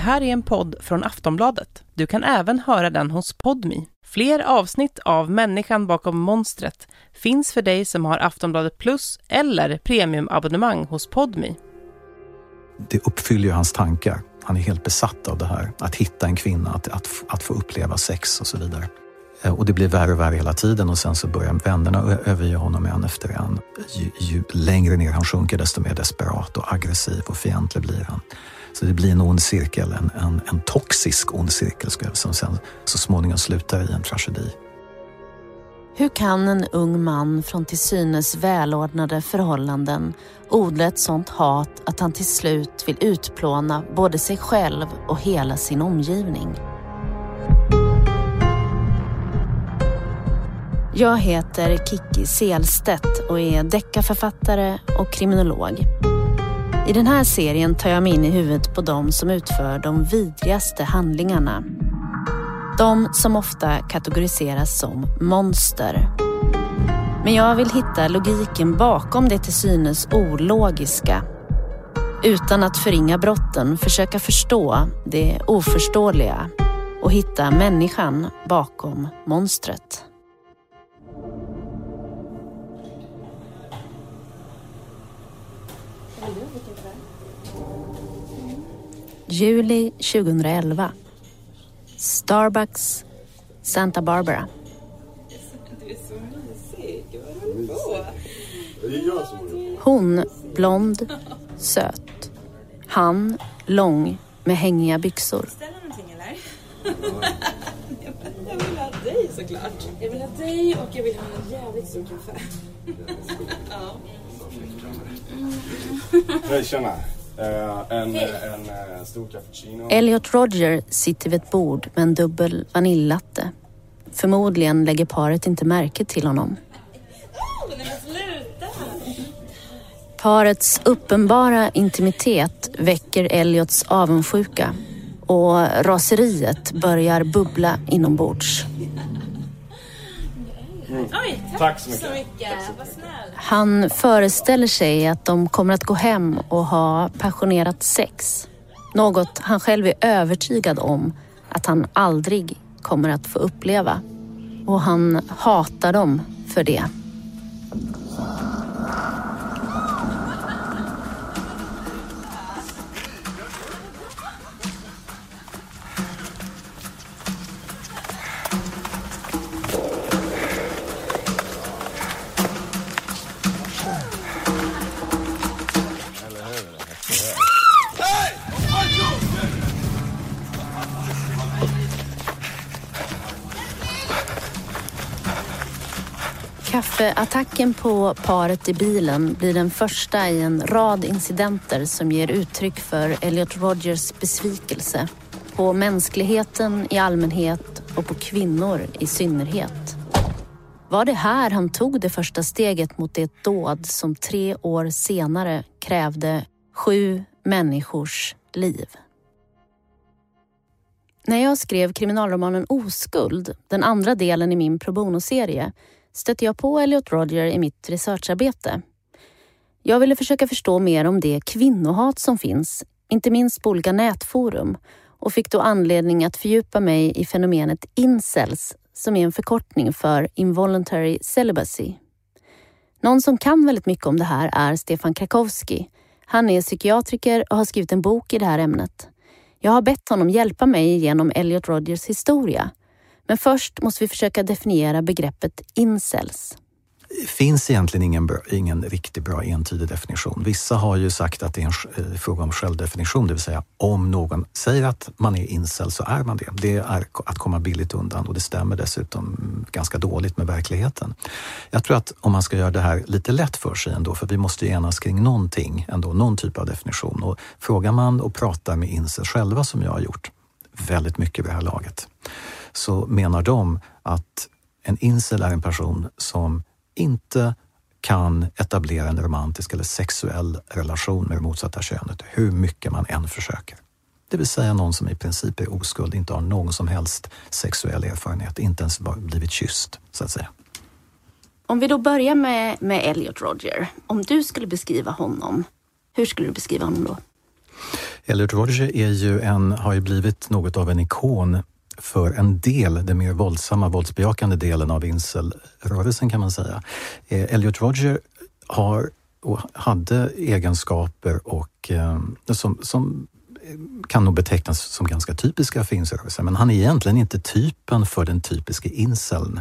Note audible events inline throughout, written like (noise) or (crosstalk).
Det här är en podd från Aftonbladet. Du kan även höra den hos Podmi. Fler avsnitt av Människan bakom monstret finns för dig som har Aftonbladet Plus eller premiumabonnemang hos Podmi. Det uppfyller ju hans tankar. Han är helt besatt av det här. Att hitta en kvinna, att, att, att få uppleva sex och så vidare. Eh, och det blir värre och värre hela tiden och sen så börjar vännerna överge honom en efter en. Ju, ju längre ner han sjunker desto mer desperat och aggressiv och fientlig blir han. Så det blir en ond cirkel, en, en, en toxisk ond cirkel som sen så småningom slutar i en tragedi. Hur kan en ung man från till synes välordnade förhållanden odla ett sånt hat att han till slut vill utplåna både sig själv och hela sin omgivning? Jag heter Kikki Selstedt och är deckarförfattare och kriminolog. I den här serien tar jag mig in i huvudet på de som utför de vidrigaste handlingarna. De som ofta kategoriseras som monster. Men jag vill hitta logiken bakom det till synes ologiska. Utan att förringa brotten försöka förstå det oförståeliga och hitta människan bakom monstret. Juli 2011. Starbucks, Santa Barbara. Du är så mysig. Vad håller på? Det är jag som håller på. Hon blond, söt. Han lång med hängiga byxor. Ställa någonting eller? (laughs) jag vill ha dig såklart. Jag vill ha dig och jag vill ha en jävligt stor kaffe. ja. (laughs) Hej, tjena. Eh, en, en eh, stor cappuccino. Elliot Roger sitter vid ett bord med en dubbel vaniljlatte. Förmodligen lägger paret inte märke till honom. Parets uppenbara intimitet väcker Elliots avundsjuka och raseriet börjar bubbla inombords. Oj, tack, Tack så mycket. så mycket. Vad snäll. Han föreställer sig att de kommer att gå hem och ha passionerat sex. Något han själv är övertygad om att han aldrig kommer att få uppleva. Och han hatar dem för det. Attacken på paret i bilen blir den första i en rad incidenter som ger uttryck för Elliot Rogers besvikelse på mänskligheten i allmänhet och på kvinnor i synnerhet. Var det här han tog det första steget mot det dåd som tre år senare krävde sju människors liv? När jag skrev kriminalromanen Oskuld, den andra delen i min pro bono-serie, stötte jag på Elliot Roger i mitt researcharbete. Jag ville försöka förstå mer om det kvinnohat som finns, inte minst på olika nätforum och fick då anledning att fördjupa mig i fenomenet incels som är en förkortning för involuntary celibacy. Någon som kan väldigt mycket om det här är Stefan Krakowski. Han är psykiatriker och har skrivit en bok i det här ämnet. Jag har bett honom hjälpa mig genom Elliot Rodgers historia men först måste vi försöka definiera begreppet incels. Det finns egentligen ingen, bra, ingen riktigt bra entydig definition. Vissa har ju sagt att det är en eh, fråga om självdefinition, det vill säga om någon säger att man är incel så är man det. Det är att komma billigt undan och det stämmer dessutom ganska dåligt med verkligheten. Jag tror att om man ska göra det här lite lätt för sig ändå, för vi måste ju enas kring någonting, ändå, någon typ av definition. Och frågar man och pratar med incels själva som jag har gjort, väldigt mycket vid det här laget, så menar de att en incel är en person som inte kan etablera en romantisk eller sexuell relation med det motsatta könet hur mycket man än försöker. Det vill säga någon som i princip är oskuld, inte har någon som helst sexuell erfarenhet, inte ens blivit kysst, så att säga. Om vi då börjar med, med Elliot Roger. Om du skulle beskriva honom, hur skulle du beskriva honom då? Elliot Rodger är ju en, har ju blivit något av en ikon för en del, den mer våldsamma, våldsbejakande delen av incelrörelsen kan man säga. Eh, Elliot Rodger har och hade egenskaper och, eh, som, som kan nog betecknas som ganska typiska för incelrörelsen, men han är egentligen inte typen för den typiska inceln.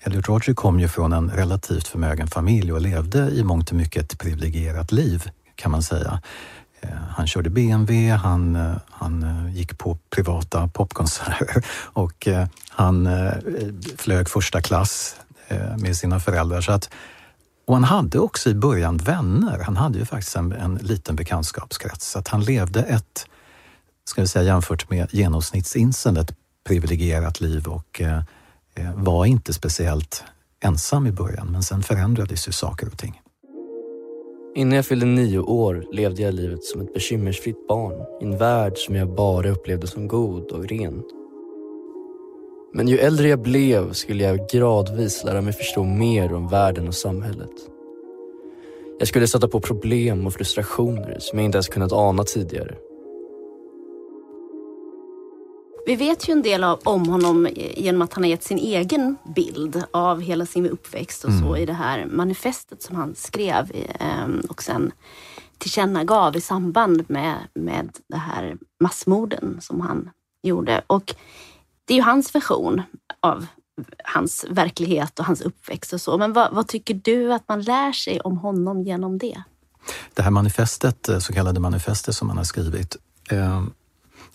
Elliot Rodger kom ju från en relativt förmögen familj och levde i mångt och mycket ett privilegierat liv kan man säga. Eh, han körde BMW, han, eh, han eh, gick på privata popkonserter (laughs) och han flög första klass med sina föräldrar. Så att, och han hade också i början vänner. Han hade ju faktiskt en, en liten bekantskapskrets. Så att han levde ett, ska vi säga jämfört med genomsnittsinseln, ett privilegierat liv och var inte speciellt ensam i början. Men sen förändrades ju saker och ting. Innan jag fyllde nio år levde jag livet som ett bekymmersfritt barn i en värld som jag bara upplevde som god och ren. Men ju äldre jag blev skulle jag gradvis lära mig förstå mer om världen och samhället. Jag skulle sätta på problem och frustrationer som jag inte ens kunnat ana tidigare. Vi vet ju en del av, om honom genom att han har gett sin egen bild av hela sin uppväxt och mm. så i det här manifestet som han skrev ehm, och sen tillkännagav i samband med, med det här massmorden som han gjorde. Och det är ju hans version av hans verklighet och hans uppväxt och så. Men vad, vad, tycker du att man lär sig om honom genom det? Det här manifestet, så kallade manifestet som han har skrivit, eh,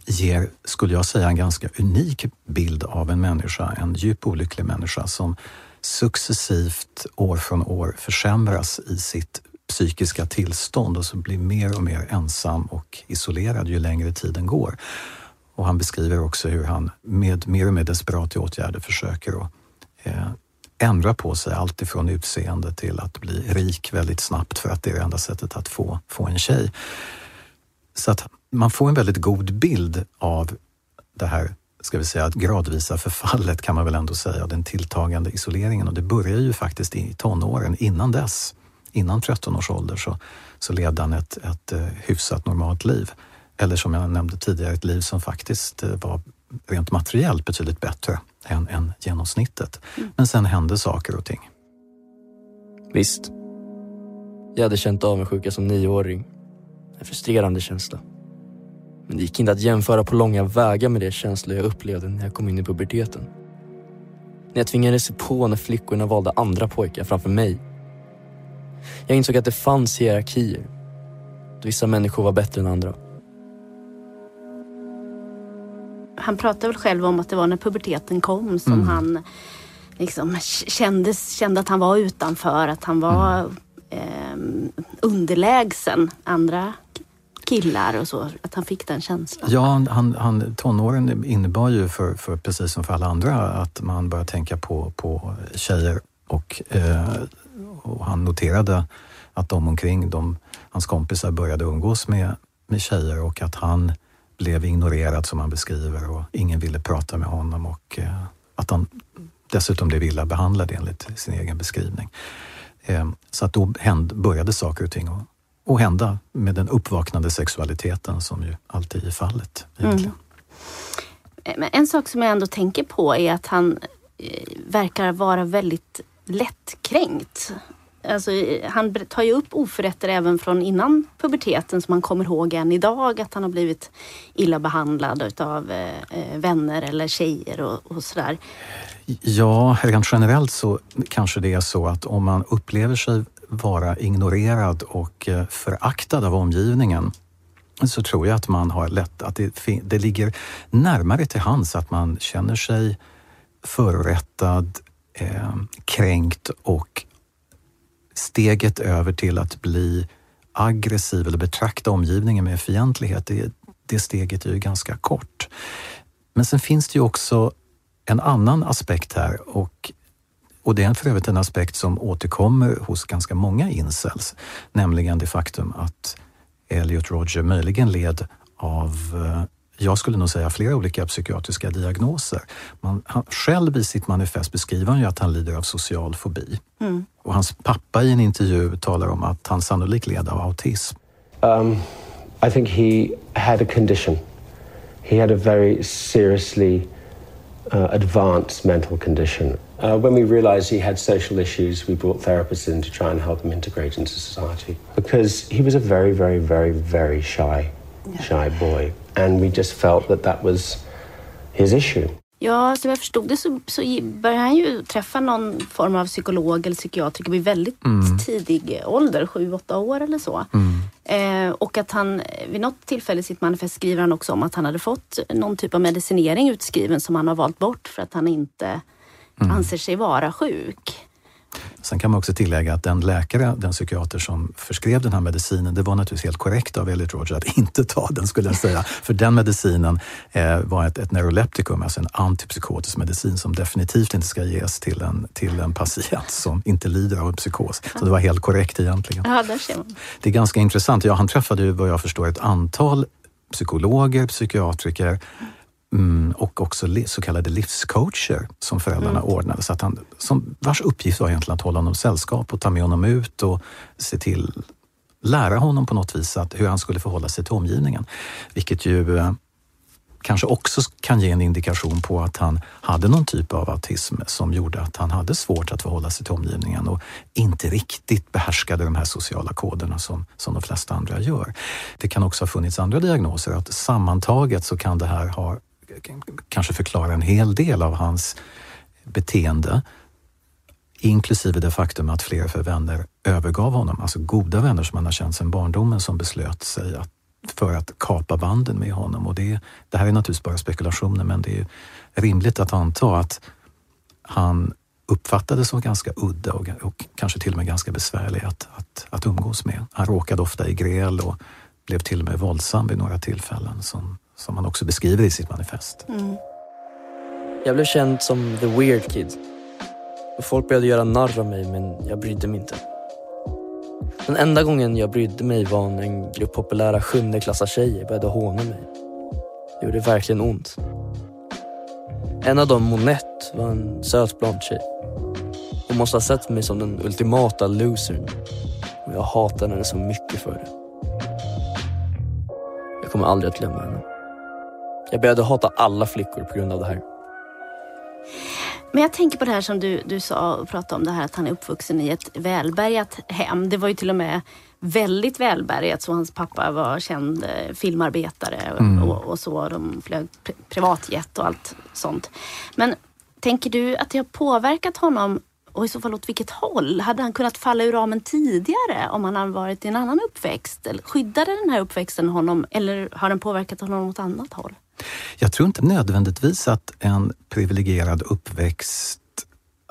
ger, skulle jag säga, en ganska unik bild av en människa, en djup olycklig människa som successivt år från år försämras i sitt psykiska tillstånd och så blir mer och mer ensam och isolerad ju längre tiden går. Och han beskriver också hur han med mer och mer desperata åtgärder försöker att eh, ändra på sig, allt ifrån utseende till att bli rik väldigt snabbt för att det är det enda sättet att få, få en tjej. Så att man får en väldigt god bild av det här ska vi säga, gradvisa förfallet kan man väl ändå säga, den tilltagande isoleringen. Och det börjar ju faktiskt i tonåren. Innan dess, innan 13 års ålder, så, så levde han ett, ett eh, hyfsat normalt liv. Eller som jag nämnde tidigare, ett liv som faktiskt eh, var rent materiellt betydligt bättre än, än genomsnittet. Mm. Men sen hände saker och ting. Visst. Jag hade känt avundsjuka som nioåring. En frustrerande känsla. Men det gick inte att jämföra på långa vägar med de känslor jag upplevde när jag kom in i puberteten. När jag tvingades se på när flickorna valde andra pojkar framför mig. Jag insåg att det fanns hierarkier. Vissa människor var bättre än andra. Han pratade väl själv om att det var när puberteten kom som mm. han liksom kände, kände att han var utanför, att han var mm. eh, underlägsen andra killar och så, att han fick den känslan? Ja, han, han, tonåren innebar ju för, för, precis som för alla andra att man börjar tänka på, på tjejer och, eh, och han noterade att de omkring, de, hans kompisar började umgås med, med tjejer och att han blev ignorerad som han beskriver och ingen ville prata med honom och eh, att han dessutom blev illa behandlad enligt sin egen beskrivning. Eh, så att då hände, började saker och ting att och hända med den uppvaknande sexualiteten som ju alltid är fallet. Mm. Men en sak som jag ändå tänker på är att han eh, verkar vara väldigt lättkränkt. Alltså, han tar ju upp oförrätter även från innan puberteten som han kommer ihåg än idag. Att han har blivit illa behandlad utav eh, eh vänner eller tjejer och, och sådär. Ja, rent generellt så kanske det är så att om man upplever sig vara ignorerad och eh, föraktad av omgivningen så tror jag att man har lätt att det, det ligger närmare till hands att man känner sig förorättad, eh, kränkt och steget över till att bli aggressiv eller betrakta omgivningen med fientlighet, det, det steget är ju ganska kort. Men sen finns det ju också en annan aspekt här och och det är för övrigt en aspekt som återkommer hos ganska många incels, nämligen det faktum att Elliot Roger möjligen led av eh, jag skulle nog säga flera olika psykiatriska diagnoser. Man, han, själv i sitt manifest beskriver han ju att han lider av social fobi. Mm. Och hans pappa i en intervju talar om att han sannolikt led av autism. Um, I think he had a condition. He had a very seriously uh, advanced mental condition. Uh, when we realized he had social issues, we brought therapists in to try and help him integrate into society because he was a very, very, very, very shy, shy boy. And we just felt that that was his issue. Ja, som jag förstod det så, så började han ju träffa någon form av psykolog eller psykiatriker vid väldigt Mm. tidig ålder, sju, åtta år eller så. Eh, och att han vid något tillfälle i sitt manifest skriver han också om att han hade fått någon typ av medicinering utskriven som han har valt bort för att han inte Mm. anser sig vara sjuk. Sen kan man också tillägga att den läkare, den psykiater som förskrev den här medicinen, det var naturligtvis helt korrekt av Elliot Rodger att (laughs) inte ta den skulle jag säga. För den medicinen eh, var ett, ett neuroleptikum, alltså en antipsykotisk medicin som definitivt inte ska ges till en, till en patient som inte lider av en psykos. Så det var helt korrekt egentligen. Ja, där ser man. Det är ganska intressant. Ja, han träffade ju vad jag förstår ett antal psykologer, psykiatriker mm, och också så kallade livscoacher som föräldrarna ordnade. Så att han, som, vars uppgift var egentligen att hålla honom sällskap och ta med honom ut och se till, lära honom på något vis att, hur han skulle förhålla sig till omgivningen. Vilket ju eh, kanske också kan ge en indikation på att han hade någon typ av autism som gjorde att han hade svårt att förhålla sig till omgivningen och inte riktigt behärskade de här sociala koderna som, som de flesta andra gör. Det kan också ha funnits andra diagnoser, att sammantaget så kan det här ha, kanske förklara en hel del av hans beteende inklusive det faktum att flera för vänner övergav honom, alltså goda vänner som han har känt sedan barndomen som beslöt sig att, för att kapa banden med honom. Och det, det här är naturligtvis bara spekulationer men det är rimligt att anta att han uppfattades som ganska udda och, och kanske till och med ganska besvärlig att, att, att umgås med. Han råkade ofta i gräl och blev till och med våldsam vid några tillfällen som, som han också beskriver i sitt manifest. Mm. Jag blev känd som the weird kid. Folk började göra narr av mig men jag brydde mig inte. Den enda gången jag brydde mig var när en grupp populära sjundeklassar tjejer började håna mig. Det gjorde verkligen ont. En av dem, Monette, var en söt blond tjej. Hon måste ha sett mig som den ultimata losern. Och jag hatade henne så mycket för det. Jag kommer aldrig att glömma henne. Jag började hata alla flickor på grund av det här. Men jag tänker på det här som du, du sa och pratade om det här att han är uppvuxen i ett välbärgat hem. Det var ju till och med väldigt välbärgat så hans pappa var känd eh, filmarbetare och, och så. De flög pri- privatjet och allt sånt. Men tänker du att det har påverkat honom och i så fall åt vilket håll? Hade han kunnat falla ur ramen tidigare om han hade varit i en annan uppväxt? Eller skyddade den här uppväxten honom eller har den påverkat honom åt annat håll? Jag tror inte nödvändigtvis att en privilegierad uppväxt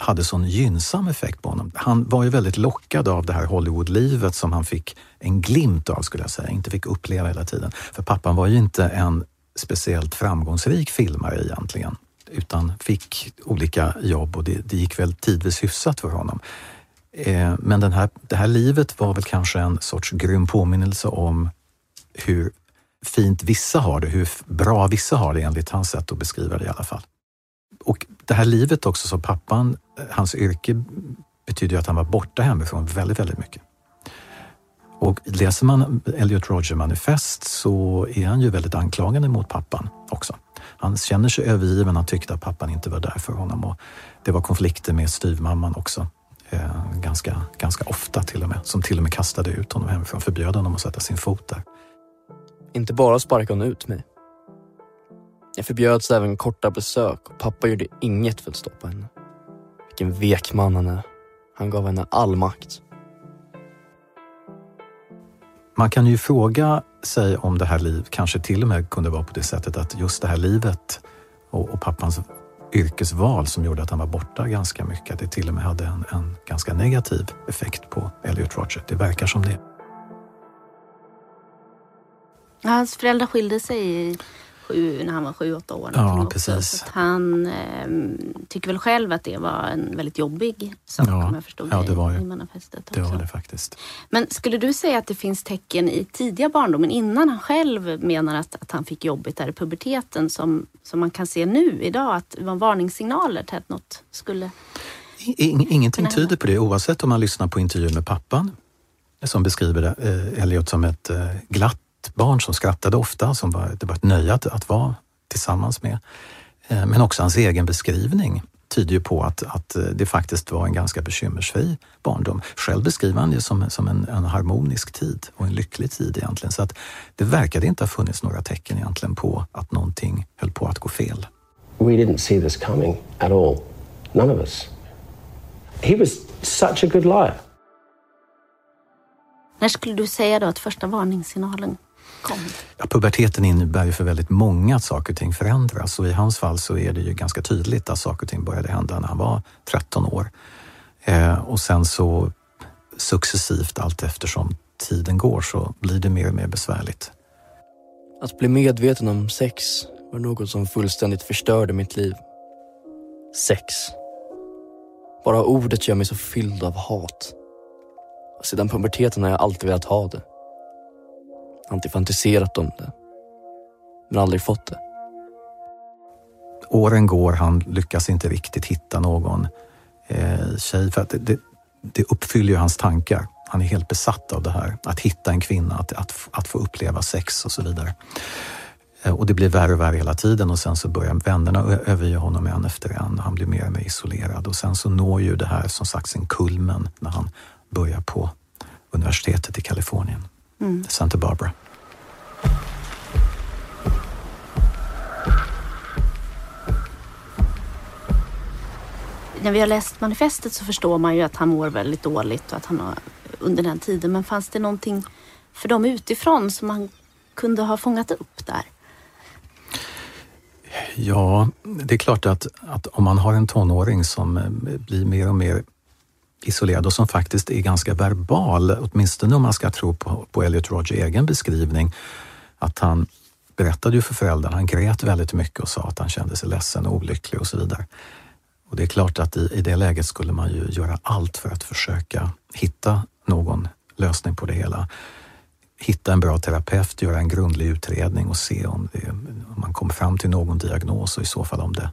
hade sån gynnsam effekt på honom. Han var ju väldigt lockad av det här Hollywoodlivet som han fick en glimt av, skulle jag säga, inte fick uppleva hela tiden. För pappan var ju inte en speciellt framgångsrik filmare egentligen, utan fick olika jobb och det, det gick väl tidvis hyfsat för honom. Eh, men den här, det här livet var väl kanske en sorts grym påminnelse om hur fint vissa har det, hur bra vissa har det enligt hans sätt att beskriva det i alla fall. Och det här livet också, som pappan, eh, hans yrke betyder ju att han var borta hemifrån väldigt, väldigt mycket. Och läser man Elliot Rodger manifest så är han ju väldigt anklagande mot pappan också. Han känner sig övergiven, han tyckte att pappan inte var där för honom och det var konflikter med styvmamman också. Eh, ganska, ganska ofta till och med, som till och med kastade ut honom hemifrån, förbjöd honom att sätta sin fot där. Inte bara sparkade hon ut mig. Jag förbjöds även korta besök och pappa gjorde inget för att stoppa henne. Vilken vek man han är. Han gav henne all makt. Man kan ju fråga sig om det här livet kanske till och med kunde vara på det sättet att just det här livet och, och pappans yrkesval som gjorde att han var borta ganska mycket, att det till och med hade en, en ganska negativ effekt på Elliot Rodger. Det verkar som det. Hans föräldrar skilde sig i sju, när han var sju, åtta år. Ja, någonting också. precis. Så han eh, tycker väl själv att det var en väldigt jobbig sak Ja, om jag förstod ja, det var ju- i manifestet. Det också. var det faktiskt. Men skulle du säga att det finns tecken i tidiga barndomen innan han själv menar att, att han fick jobbigt där i puberteten som, som man kan se nu idag? Att det var varningssignaler till att något skulle... I- ing- Ingenting tyder på det oavsett om man lyssnar på intervjuer med pappan som beskriver det, eh, Elliot som ett eh, glatt ett barn som skrattade ofta, som var, det var ett nöje att, att vara tillsammans med. Eh, men också hans egen beskrivning tyder ju på att, att det faktiskt var en ganska bekymmersfri barndom. Själv beskriver han det som, som en, en harmonisk tid och en lycklig tid egentligen. Så att det verkade inte ha funnits några tecken egentligen på att någonting höll på att gå fel. We didn't see this coming at all. None of us. He was such a good liar. När skulle du säga då att första varningssignalen kom? Ja, puberteten innebär ju för väldigt många att saker och ting förändras och i hans fall så är det ju ganska tydligt att saker och ting började hända när han var 13 år. Eh, och sen så successivt allt eftersom tiden går så blir det mer och mer besvärligt. Att bli medveten om sex var något som fullständigt förstörde mitt liv. Sex. Bara ordet gör mig så fylld av hat. Och sedan puberteten har jag alltid velat ha det. Alltid fantiserat om det. Men aldrig fått det. Åren går, han lyckas inte riktigt hitta någon eh, tjej. För att det, det, det uppfyller ju hans tankar. Han är helt besatt av det här. Att hitta en kvinna, att, att, att få uppleva sex och så vidare. Eh, och det blir värre och värre hela tiden och sen så börjar vännerna överge honom en efter en. Han blir mer och mer isolerad och sen så når ju det här som sagt sin kulmen när han börjar på universitetet i Kalifornien, mm. Santa Barbara. När vi har läst manifestet så förstår man ju att han mår väldigt dåligt och att han har under den tiden. Men fanns det någonting för dem utifrån som man kunde ha fångat upp där? Ja, det är klart att, att om man har en tonåring som eh, blir mer och mer isolerad och som faktiskt är ganska verbal, åtminstone om man ska tro på, på Elliot Rodgers egen beskrivning, att han berättade ju för föräldrarna, han grät väldigt mycket och sa att han kände sig ledsen och olycklig och så vidare. Och det är klart att i, i det läget skulle man ju göra allt för att försöka hitta någon lösning på det hela hitta en bra terapeut, göra en grundlig utredning och se om, det, om man kommer fram till någon diagnos och i så fall om det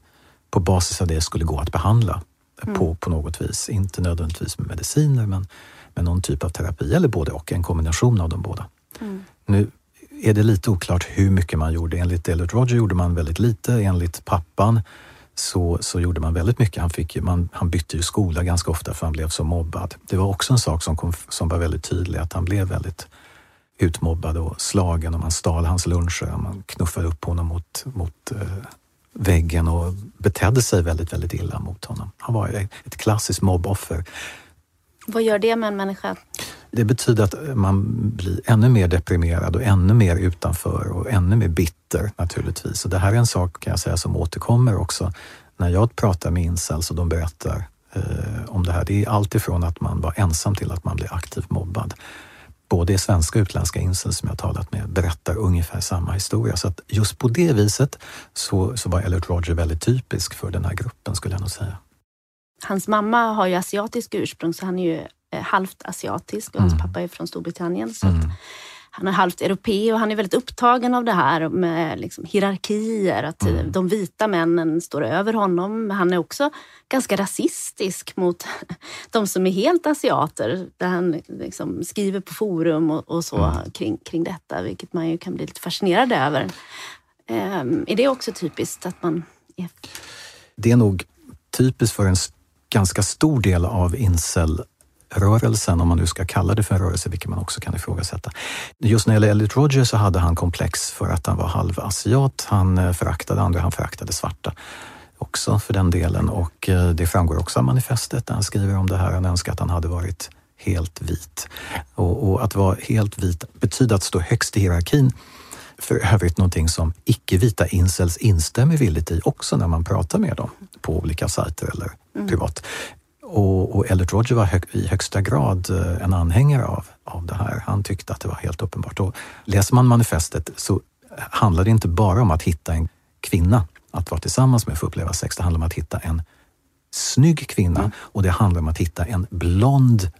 på basis av det skulle gå att behandla mm. på, på något vis. Inte nödvändigtvis med mediciner men med någon typ av terapi eller både och, en kombination av de båda. Mm. Nu är det lite oklart hur mycket man gjorde. Enligt Elliot Roger gjorde man väldigt lite. Enligt pappan så, så gjorde man väldigt mycket. Han, fick, man, han bytte ju skola ganska ofta för han blev så mobbad. Det var också en sak som, kom, som var väldigt tydlig, att han blev väldigt utmobbad och slagen och man stal hans luncher och man knuffade upp honom mot, mot eh, väggen och betedde sig väldigt, väldigt illa mot honom. Han var ett klassiskt mobboffer. Vad gör det med en människa? Det betyder att man blir ännu mer deprimerad och ännu mer utanför och ännu mer bitter naturligtvis. Och det här är en sak kan jag säga som återkommer också när jag pratar med incels och de berättar eh, om det här. Det är alltifrån att man var ensam till att man blir aktivt mobbad både svenska och utländska incels som jag talat med berättar ungefär samma historia. Så att just på det viset så, så var Elliot Roger väldigt typisk för den här gruppen skulle jag nog säga. Hans mamma har ju asiatisk ursprung så han är ju eh, halvt asiatisk och hans mm. pappa är från Storbritannien. Så mm han är halvt europé och han är väldigt upptagen av det här med liksom hierarkier, att mm. de vita männen står över honom. Han är också ganska rasistisk mot (laughs) de som är helt asiater, där han liksom skriver på forum och, och så mm. kring, kring detta, vilket man ju kan bli lite fascinerad över. Um, är det också typiskt att man är... Det är nog typiskt för en ganska stor del av incel rörelsen, om man nu ska kalla det för en rörelse, vilket man också kan ifrågasätta. Just när det gäller Elliot Rodger så hade han komplex för att han var halvasiat. Han eh, föraktade andra, han föraktade svarta också för den delen och eh, det framgår också av manifestet där han skriver om det här. Han önskar att han hade varit helt vit. Och, och att vara helt vit betyder att stå högst i hierarkin för övrigt någonting som icke-vita incels instämmer villigt i också när man pratar med dem på olika sajter eller mm. privat. Och, och Elliot Roger var hög, i högsta grad eh, en anhängare av, av det här. Han tyckte att det var helt uppenbart. Och läser man manifestet så handlar det inte bara om att hitta en kvinna att vara tillsammans med för att uppleva sex. Det handlar om att hitta en snygg kvinna mm. och det handlar om att hitta en blond,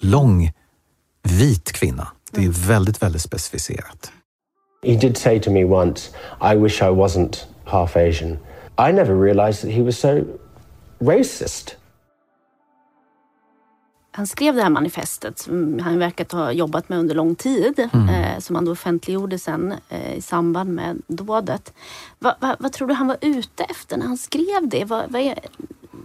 lång, vit kvinna. Det är mm. väldigt, väldigt specificerat. He did say to me once, I wish I wasn't half Asian. I never realized that he was so racist. Han skrev det här manifestet som han verkat ha jobbat med under lång tid. Mm. Eh, som han då offentliggjorde sen eh, i samband med dådet. Va, va, vad tror du han var ute efter när han skrev det? Va, är,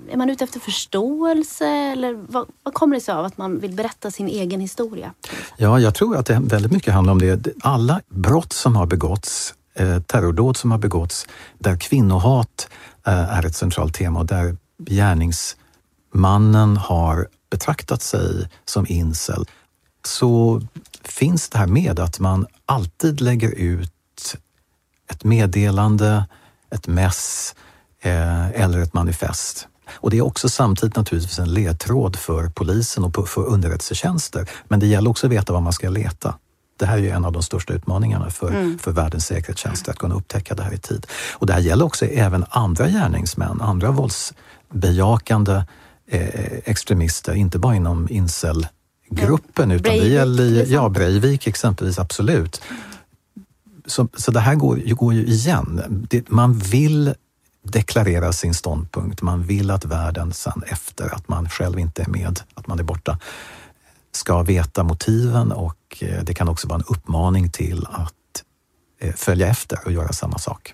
är man ute efter förståelse eller vad, vad kommer det sig av att man vill berätta sin egen historia? Ja, jag tror att det väldigt mycket handlar om det. Alla brott som har begåtts, eh, terrordåd som har begåtts, där kvinnohat eh, är ett centralt tema och där gärningsmannen har betraktat sig som incel, så finns det här med att man alltid lägger ut ett meddelande, ett mess eh, eller ett manifest. Och det är också samtidigt naturligtvis en ledtråd för polisen och för underrättelsetjänster. Men det gäller också att veta var man ska leta. Det här är ju en av de största utmaningarna för, mm. för världens säkerhetstjänster, att kunna upptäcka det här i tid. Och det här gäller också även andra gärningsmän, andra våldsbejakande eh, extremister, inte bara inom incel-gruppen, utan Breivik, det gäller liksom. ja, Breivik exempelvis, absolut. Så, så det här går, går ju igen. Det, man vill deklarera sin ståndpunkt. Man vill att världen sen efter att man själv inte är med, att man är borta, ska veta motiven och eh, det kan också vara en uppmaning till att eh, följa efter och göra samma sak.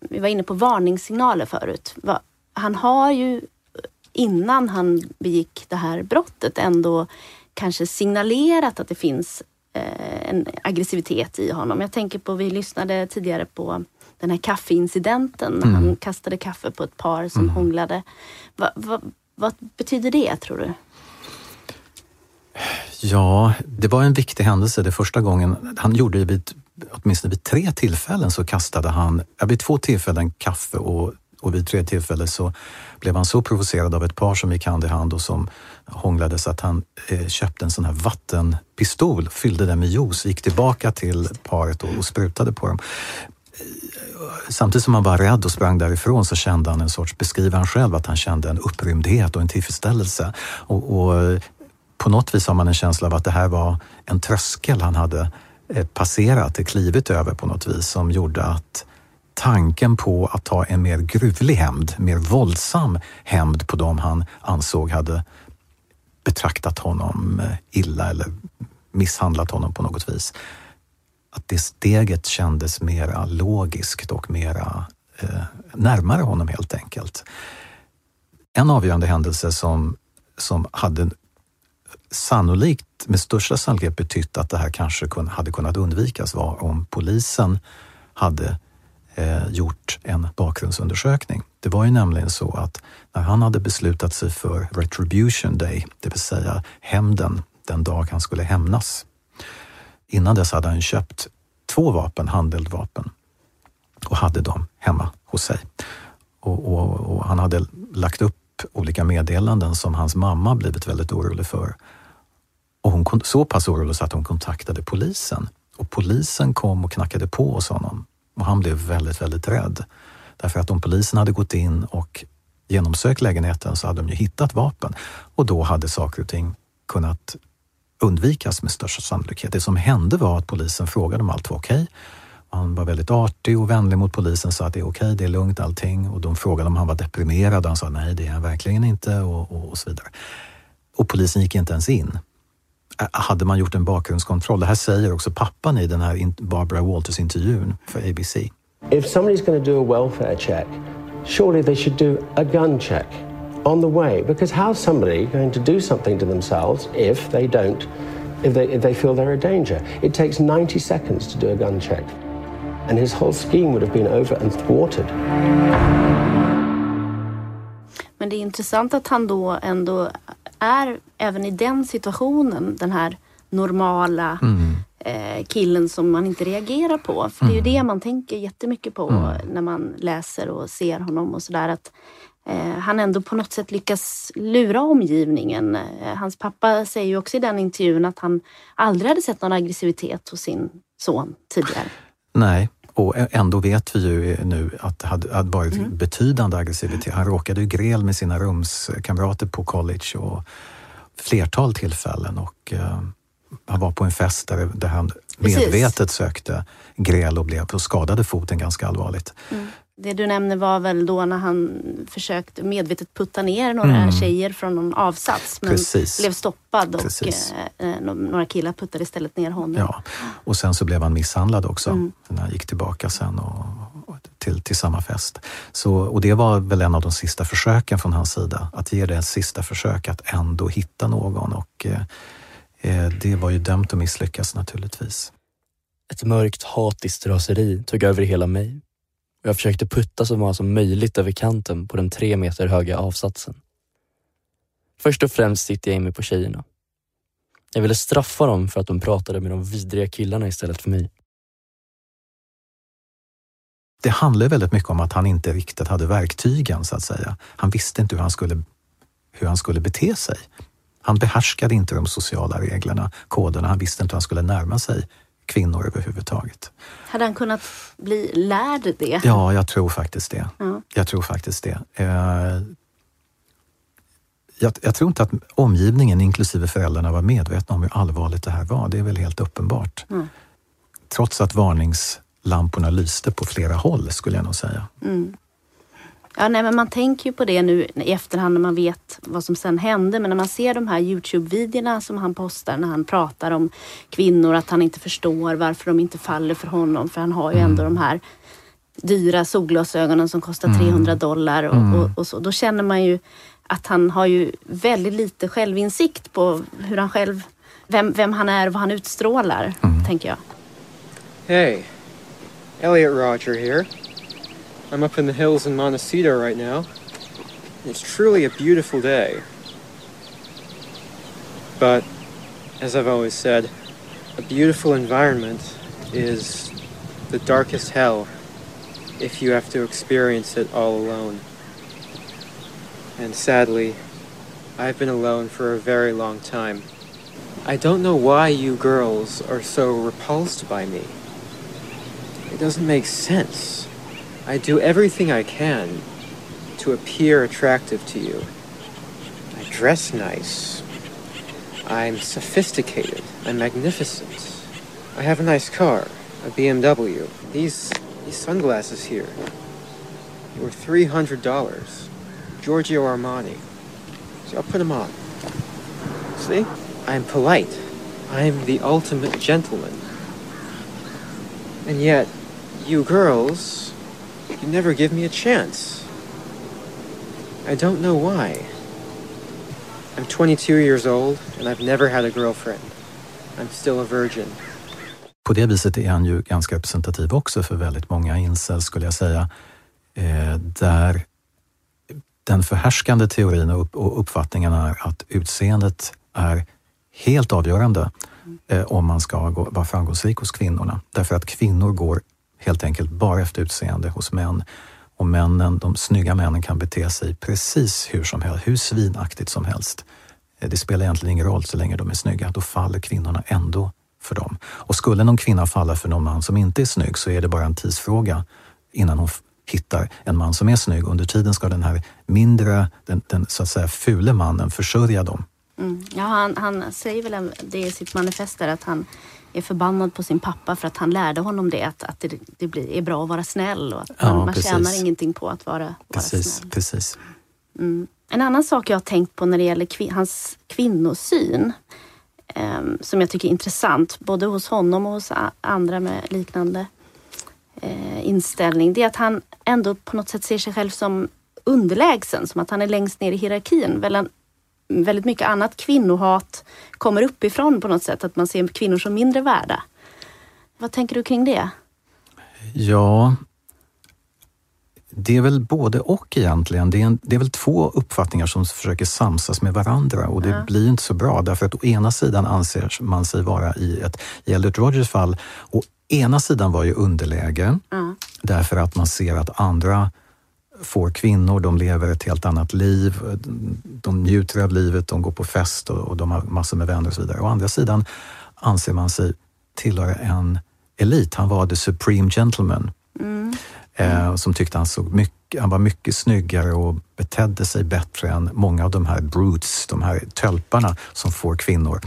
Vi var inne på varningssignaler förut. Han har ju innan han begick det här brottet ändå kanske signalerat att det finns eh, en aggressivitet i honom. Jag tänker på, vi lyssnade tidigare på den här kaffeincidenten när mm. han kastade kaffe på ett par som mm. hånglade. Va, va, vad betyder det tror du? Ja, det var en viktig händelse. Det första gången, han gjorde det vid, åtminstone vid tre tillfällen så kastade han, vid två tillfällen kaffe och, och vid tre tillfällen så blev han så provocerad av ett par som gick hand i hand och som hånglade så att han eh, köpte en sån här vattenpistol, fyllde den med juice, gick tillbaka till paret och, och sprutade på dem eh, samtidigt som han var rädd och sprang därifrån så kände han en sorts, beskriver han själv, att han kände en upprymdhet och en tillfredsställelse. Och, och eh, på något vis har man en känsla av att det här var en tröskel han hade eh, passerat, klivit över på något vis som gjorde att tanken på att ta en mer gruvlig hämnd, mer våldsam hämnd på dem han ansåg hade betraktat honom eh, illa eller misshandlat honom på något vis att det steget kändes mera logiskt och mera eh, närmare honom helt enkelt. En avgörande händelse som, som hade sannolikt, med största sannolikhet betytt att det här kanske kun, hade kunnat undvikas var om polisen hade eh, gjort en bakgrundsundersökning. Det var ju nämligen så att när han hade beslutat sig för Retribution Day, det vill säga hämnden, den dag han skulle hämnas, Innan dess hade han köpt två vapen, handeldvapen, och hade dem hemma hos sig. Och, och, och, han hade lagt upp olika meddelanden som hans mamma blivit väldigt orolig för. Och hon så pass orolig så att hon kontaktade polisen. Och polisen kom och knackade på hos honom och han blev väldigt, väldigt rädd. Därför att om polisen hade gått in och genomsökt lägenheten så hade de ju hittat vapen och då hade saker och ting kunnat undvikas med största sannolikhet. Det som hände var att polisen frågade om allt var okej. Okay. Han var väldigt artig och vänlig mot polisen, sa att det är okej, okay, det är lugnt allting. Och de frågade om han var deprimerad och han sa nej, det är han verkligen inte och, och, och så vidare. Och polisen gick inte ens in. Hade man gjort en bakgrundskontroll? Det här säger också pappan i den här Barbara Walters-intervjun för ABC. If somebody's going to do a welfare check, surely they should do a gun check. on the way. Because how's somebody going to do something to themselves if they don't, if they, if they feel they're a danger? It takes 90 seconds to do a gun check. And his whole scheme would have been over and thwarted. Men det är intressant att han då ändå är, även i den situationen, den här normala mm. eh, killen som man inte reagerar på. För mm. det är ju mm. det man tänker jättemycket på mm. när man läser och ser honom och sådär. Att eh, han ändå på något sätt lyckas lura omgivningen. Eh, hans pappa säger ju också i den intervjun att han aldrig hade sett någon aggressivitet hos sin son tidigare. Nej, och ändå vet vi ju nu att det hade, hade varit mm. betydande aggressivitet. Han råkade ju gräl med sina rumskamrater på college och flertal tillfällen och uh, han var på en fest där, där han medvetet Precis. sökte gräl och blev och skadade foten ganska allvarligt. Mm. Det du nämner var väl då när han försökte medvetet putta ner några Mm. tjejer från någon avsats men Precis. blev stoppad och Precis. eh, eh, några killar puttade istället ner honom. Ja. Och sen så blev han misshandlad också Mm. när han gick tillbaka sen och, och till, till samma fest. Så, och det var väl en av de sista försöken från hans sida, att ge det ett sista försök att ändå hitta någon och eh, eh, det var ju dömt att misslyckas naturligtvis. Ett mörkt hatiskt raseri tog över hela mig och jag försökte putta så många som möjligt över kanten på den tre meter höga avsatsen. Först och främst sitter jag in mig på tjejerna. Jag ville straffa dem för att de pratade med de vidriga killarna istället för mig. Det handlar väldigt mycket om att han inte riktigt hade verktygen så att säga. Han visste inte hur han skulle, hur han skulle bete sig. Han behärskade inte de sociala reglerna, koderna. Han visste inte hur han skulle närma sig kvinnor överhuvudtaget. Hade han kunnat bli lärd det? Ja, jag tror faktiskt det. Ja. Jag tror faktiskt det. Eh, jag, jag tror inte att omgivningen, inklusive föräldrarna, var medvetna om hur allvarligt det här var. Det är väl helt uppenbart. Mm. Trots att varningslamporna lyste på flera håll, skulle jag nog säga. Mm. Ja, nej, men man tänker ju på det nu i efterhand när man vet vad som sen hände. Men när man ser de här Youtube-videorna som han postar när han pratar om kvinnor, att han inte förstår varför de inte faller för honom. För han har ju ändå de här dyra solglasögonen som kostar 300 dollar och, och, och så. Då känner man ju att han har ju väldigt lite självinsikt på hur han själv, vem, vem han är och vad han utstrålar, tänker jag. Hey, Elliot Roger here. I'm up in the hills in Montecito right now. It's truly a beautiful day. But, as I've always said, a beautiful environment is the darkest hell if you have to experience it all alone. And sadly, I've been alone for a very long time. I don't know why you girls are so repulsed by me. It doesn't make sense. I do everything I can to appear attractive to you. I dress nice. I'm sophisticated. I'm magnificent. I have a nice car, a BMW. These these sunglasses here were three hundred dollars. Giorgio Armani. So I'll put them on. See? I'm polite. I'm the ultimate gentleman. And yet, you girls, you never give me a chance. I don't know why. I'm 22 years old, and I've never had a girlfriend. I'm still a virgin. På det viset är han ju ganska representativ också för väldigt många incels skulle jag säga. Eh, där den förhärskande teorin och, uppfattningen är att utseendet är helt avgörande eh, om man ska gå, vara framgångsrik hos kvinnorna. Därför att kvinnor går helt enkelt bara efter utseende hos män. Och männen, de snygga männen kan bete sig precis hur som helst, hur svinaktigt som helst. Eh, det spelar egentligen ingen roll så länge de är snygga, då faller kvinnorna ändå för dem. Och skulle någon kvinna falla för någon man som inte är snygg så är det bara en tidsfråga innan hon hittar en man som är snygg. Under tiden ska den här mindre, den, den så att säga fule mannen försörja dem. Mm. Ja, han, han säger väl det i sitt manifest där att han är förbannad på sin pappa för att han lärde honom det. Att, att det, det blir, är bra att vara snäll och att Ja, man, man precis. tjänar ingenting på att vara, vara Precis, snäll. precis. Mm. En annan sak jag har tänkt på när det gäller kvi- hans kvinnosyn ehm, som jag tycker är intressant, både hos honom och hos andra med liknande eh, inställning, det är att han ändå på något sätt ser sig själv som underlägsen, som att han är längst ner i hierarkin. Väl- Väldigt mycket annat kvinnohat kommer uppifrån på något sätt, att man ser kvinnor som mindre värda. Vad tänker du kring det? Ja, det är väl både och egentligen. Det är, en, det är väl två uppfattningar som försöker samsas med varandra och det Ja. blir inte så bra därför att å ena sidan anser man sig vara i ett, i Elliot Rogers fall, å ena sidan var ju underläge Ja. därför att man ser att andra får kvinnor, de lever ett helt annat liv, de njuter av livet, de går på fest och, de har massor med vänner och så vidare. Å andra sidan anser man sig tillhöra en elit. Han var the supreme gentleman eh, som tyckte han, såg mycket, han var mycket snyggare och betedde sig bättre än många av de här brutes, de här tölparna som får kvinnor.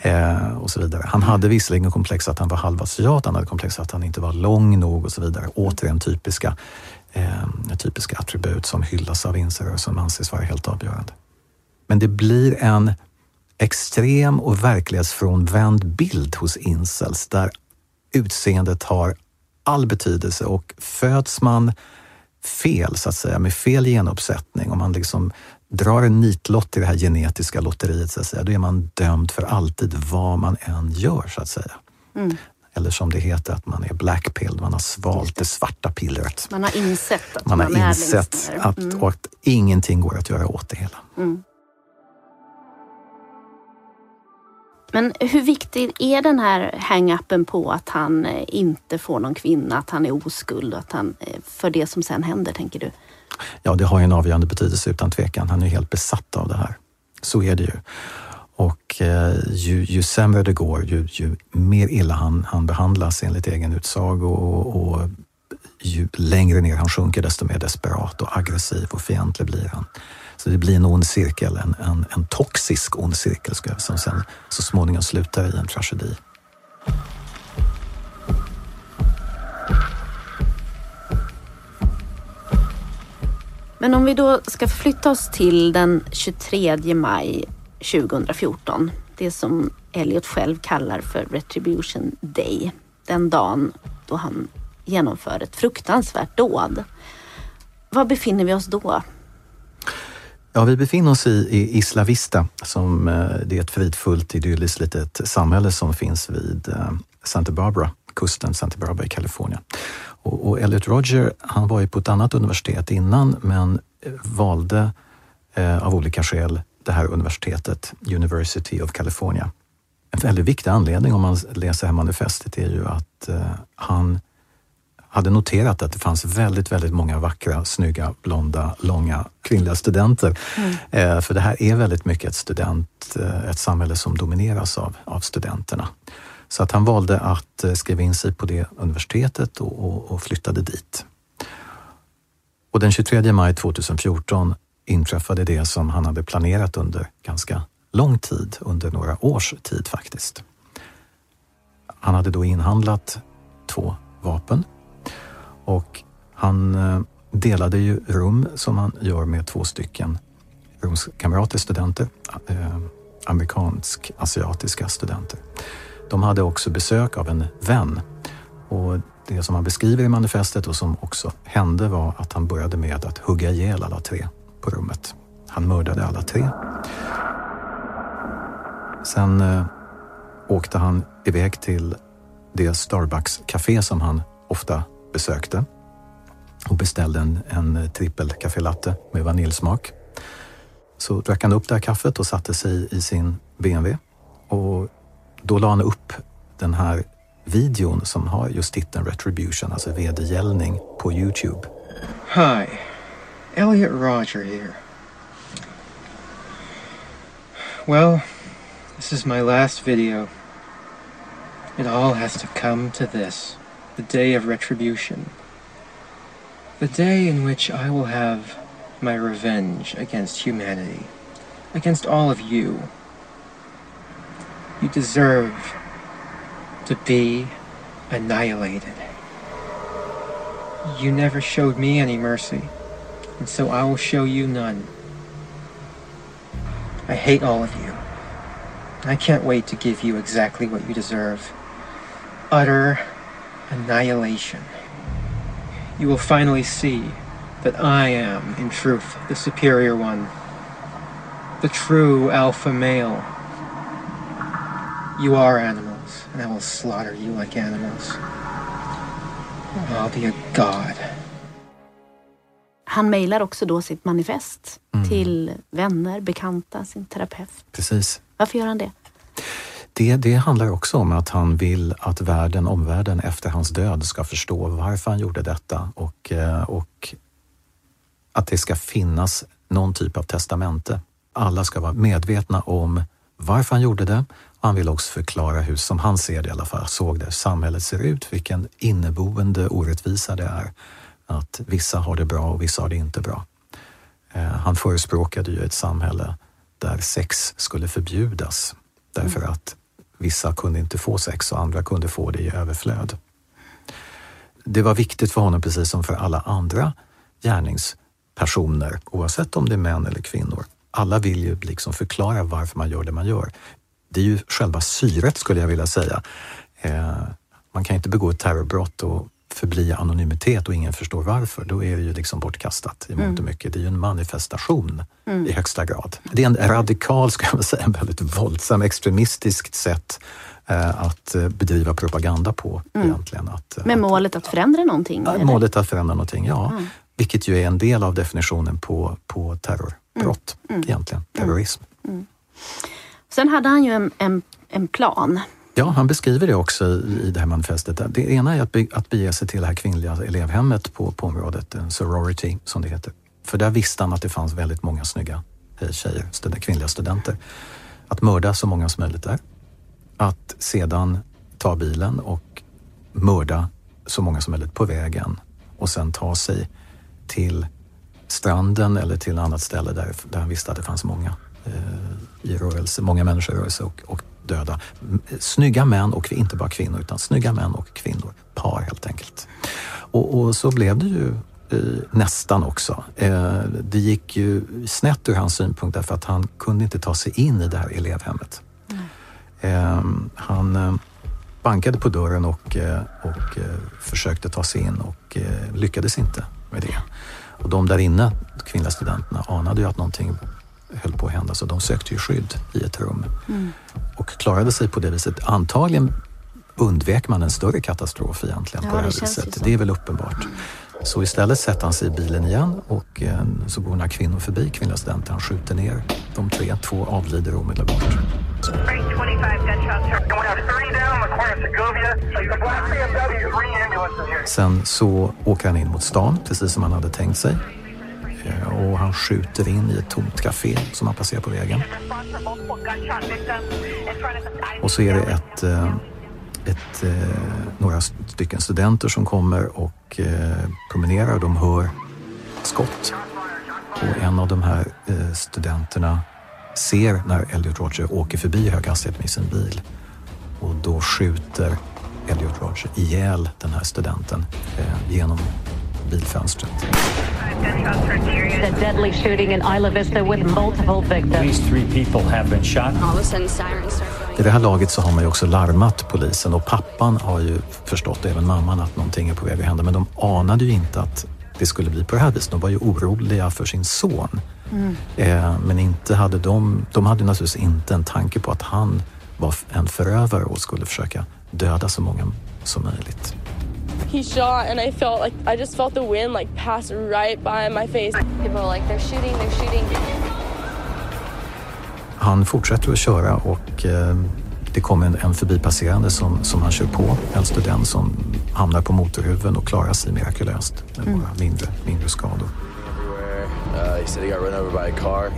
Eh, och så vidare. Han hade visserligen komplex att han var halvasiat, han hade komplex att han inte var lång nog och så vidare. Återigen typiska eh, typiska attribut som hyllas av incel som anses vara helt avgörande. Men det blir en extrem och verklighetsfrånvänd bild hos incels där utseendet har all betydelse och föds man fel, så att säga, med fel genuppsättning, om man liksom drar en nitlott i det här genetiska lotteriet, så att säga, då är man dömd för alltid vad man än gör, så att säga. Mm. Eller som det heter, att man är blackpilled, man har svalt det. svarta pillret. Man har insett att man, man har insett att, mm. och att ingenting går att göra åt det hela. Mm. Men hur viktig är den här hang-upen på att han eh, inte får någon kvinna, att han är oskuld, att han, eh, för det som sen händer, tänker du? Ja, det har ju en avgörande betydelse utan tvekan. Han är helt besatt av det här. Så är det ju. Och eh, ju, ju sämre det går, ju, ju mer illa han, han behandlas enligt egen utsago och, och ju längre ner han sjunker, desto mer desperat och aggressiv och fientlig blir han. Så det blir en ond cirkel, en, en, en toxisk ond cirkel som sen så småningom slutar i en tragedi. Men om vi då ska flytta oss till den 23 maj 2014. Det som Elliot själv kallar för Retribution Day. Den dagen då han genomför ett fruktansvärt dåd. Var befinner vi oss då? Ja, vi befinner oss i, i Isla Vista, som eh, det är ett fridfullt idylliskt litet samhälle som finns vid eh, Santa Barbara, kusten Santa Barbara i Kalifornien. Och, och Elliot Roger, han var ju på ett annat universitet innan men eh, valde eh, av olika skäl det här universitetet, University of California. En väldigt viktig anledning om man läser här manifestet är ju att eh, han hade noterat att det fanns väldigt, väldigt många vackra, snygga, blonda, långa kvinnliga studenter. Mm. Eh, för det här är väldigt mycket ett, student, eh, ett samhälle som domineras av, av studenterna. Så att han valde att skriva in sig på det universitetet och, och, och flyttade dit. Och den 23 maj 2014 inträffade det som han hade planerat under ganska lång tid, under några års tid faktiskt. Han hade då inhandlat två vapen och han eh, delade ju rum som han gör med två stycken rumskamrater, studenter, eh, amerikansk-asiatiska studenter. De hade också besök av en vän och det som han beskriver i manifestet och som också hände var att han började med att hugga ihjäl alla tre på rummet. Han mördade alla tre. Sen eh, åkte han iväg till det Starbucks-café som han ofta besökte och beställde en, en trippel kaffe latte med vaniljsmak. Så drack han upp det här kaffet och satte sig i sin BMW och då la han upp den här videon som har just titeln Retribution, alltså vedergällning, på Youtube. Hi, Elliot Roger here. Well, this is my last video. It all has to come to this. the day of retribution. The day in which I will have my revenge against humanity, against all of you. You deserve to be annihilated. You never showed me any mercy, and so I will show you none. I hate all of you. I can't wait to give you exactly what you deserve. Utter annihilation. You will finally see that I am, in truth, the superior one, the true alpha male. You are animals, and I will slaughter you like animals. I'll be a god. Han mejlar också då sitt manifest mm. till vänner, bekanta, sin terapeut. Precis. Varför gör han det? Det, det handlar också om att han vill att världen, omvärlden efter hans död ska förstå varför han gjorde detta och, eh, och att det ska finnas någon typ av testamente. Alla ska vara medvetna om varför han gjorde det. Han vill också förklara hur, som han ser det i alla fall, såg det, samhället ser ut, vilken inneboende orättvisa det är. Att vissa har det bra och vissa har det inte bra. Eh, han förespråkade ju ett samhälle där sex skulle förbjudas därför mm. att Vissa kunde inte få sex och andra kunde få det i överflöd. det var viktigt för honom, precis som för alla andra gärningspersoner, oavsett om det är män eller kvinnor. Alla vill ju liksom förklara varför man gör det man gör. Det är ju själva syret skulle jag vilja säga. Eh, man kan inte begå ett terrorbrott och förbli anonymitet och ingen förstår varför. Då är det ju liksom bortkastat i mångt och Mm. mycket. Det är ju en manifestation Mm. i högsta grad. Det är en radikal, ska jag säga, en (laughs) väldigt våldsam, extremistiskt sätt eh, att eh, bedriva propaganda på Mm. egentligen. Att, eh, Med målet att förändra någonting? Eller? målet att förändra någonting, ja. Mm. Vilket ju är en del av definitionen på, på terrorbrott Mm. egentligen, terrorism. Sen hade han ju en, en, en plan. Ja, han beskriver det också i, i det här manifestet. Det ena är att, be, att bege sig till det här kvinnliga elevhemmet på, på området, en sorority som det heter. För där visste han att det fanns väldigt många snygga eh, tjejer, stud, kvinnliga studenter. Att mörda så många som möjligt där. Att sedan ta bilen och mörda så många som möjligt på vägen och sen ta sig till stranden eller till ett annat ställe där, där han visste att det fanns många eh, i rörelse, många människor i rörelse och, och döda. Snygga män och inte bara kvinnor utan snygga män och kvinnor. Par helt enkelt. Och, och så blev det ju eh, nästan också. Eh, det gick ju snett ur hans synpunkt därför att han kunde inte ta sig in i det här elevhemmet. Eh, han eh, bankade på dörren och, och försökte ta sig in och lyckades inte med det. Och de där inne, de kvinnliga studenterna, anade ju att någonting höll på att hända så de sökte ju skydd i ett rum och klarade sig på det viset. Antagligen undvek man en större katastrof egentligen Ja, på det här det viset. Det är väl uppenbart. Så istället sätter han sig i bilen igen och eh, så går några kvinnor förbi, kvinnliga studenter. Han skjuter ner de tre, två avlider omedelbart. Sen så åker han in mot stan, precis som han hade tänkt sig. Och han skjuter in i ett tomt café som han passerar på vägen. Och så är det ett, eh, ett, eh, några stycken studenter som kommer och eh, promenerar. De hör skott. Och en av de här studenterna ser när Elliot Roger åker förbi i hög hastighet med sin bil. Och då skjuter Elliot Roger ihjäl den här studenten genom bilfönstret. The deadly shooting in Isla Vista with multiple victims. At least three people have been shot. All of a sudden, sirens. I det här laget så har man ju också larmat polisen och pappan har ju förstått, även mamman, att någonting är på väg att hända. Men de anade ju inte att det skulle bli på det här viset. De var ju oroliga för sin son. Eh, men inte hade de, de hade naturligtvis inte en tanke på att han var en förövare och skulle försöka döda så många som möjligt. He shot and I felt like I just felt the wind like pass right by my face. People are like, they're shooting, they're shooting. Han fortsätter att köra och eh, det kommer en, en förbipasserande som, som han kör på, en student som hamnar på motorhuven och klarar sig mirakulöst med Mm. bara mindre, mindre skador. Uh, he said he got run over by a car.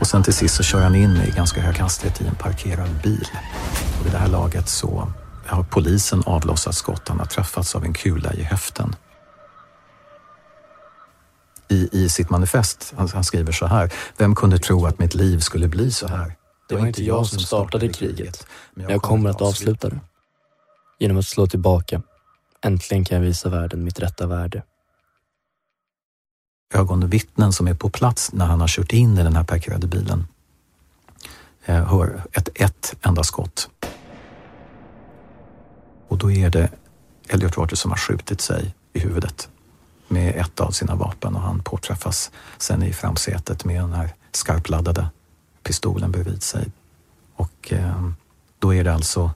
Och sen till sist så kör han in i ganska hög hastighet i en parkerad bil. Och vid det här laget så har polisen avlossat skott. Han har träffats av en kula i höften. I, i sitt manifest, han, han skriver så här. Vem kunde tro att mitt liv skulle bli så här? Det var inte jag som startade kriget, men jag kommer att avsluta det. Genom att slå tillbaka. Äntligen kan jag visa världen mitt rätta värde ögonvittnen som är på plats när han har kört in i den här parkerade bilen eh, hör ett, ett enda skott. Och då är det Elliot Rodgers som har skjutit sig i huvudet med ett av sina vapen och han påträffas sen i framsätet med den här skarpladdade pistolen bredvid sig. Och eh, då är det alltså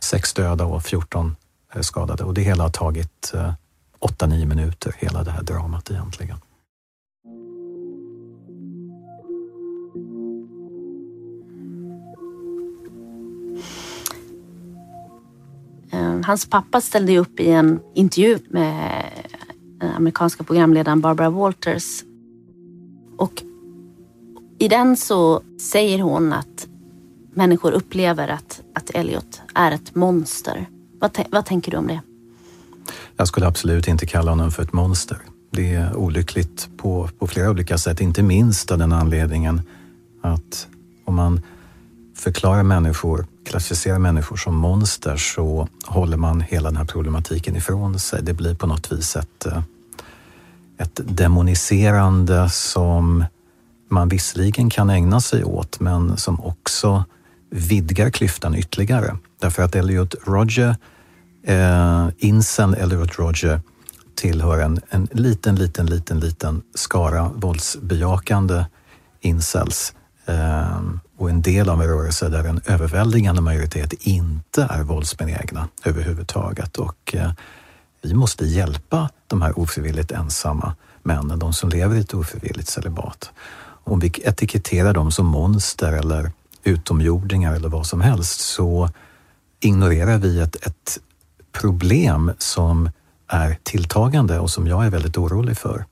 sex döda och 14 eh, skadade och det hela har tagit eh, 8-9 minuter, hela det här dramat egentligen. Eh, hans pappa ställde ju upp i en intervju med den amerikanska programledaren Barbara Walters. Och i den så säger hon att människor upplever att, att Elliot är ett monster. Vad, vad tänker du om det? Jag skulle absolut inte kalla honom för ett monster. Det är olyckligt på, på flera olika sätt, inte minst av den anledningen att om man förklarar människor, klassificerar människor som monster så håller man hela den här problematiken ifrån sig. Det blir på något vis ett, eh, ett demoniserande som man visserligen kan ägna sig åt men som också vidgar klyftan ytterligare. Därför att Elliot Roger, eh, Incel Elliot Roger tillhör en, en liten, liten, liten, liten skara våldsbejakande incels Ehm, och en del av en rörelse där en överväldigande majoritet inte är våldsbenägna överhuvudtaget. Och eh, vi måste hjälpa de här ofrivilligt ensamma männen, de som lever i ett ofrivilligt celibat. Om vi etiketterar dem som monster eller utomjordingar eller vad som helst så ignorerar vi ett, ett problem som är tilltagande och som jag är väldigt orolig för.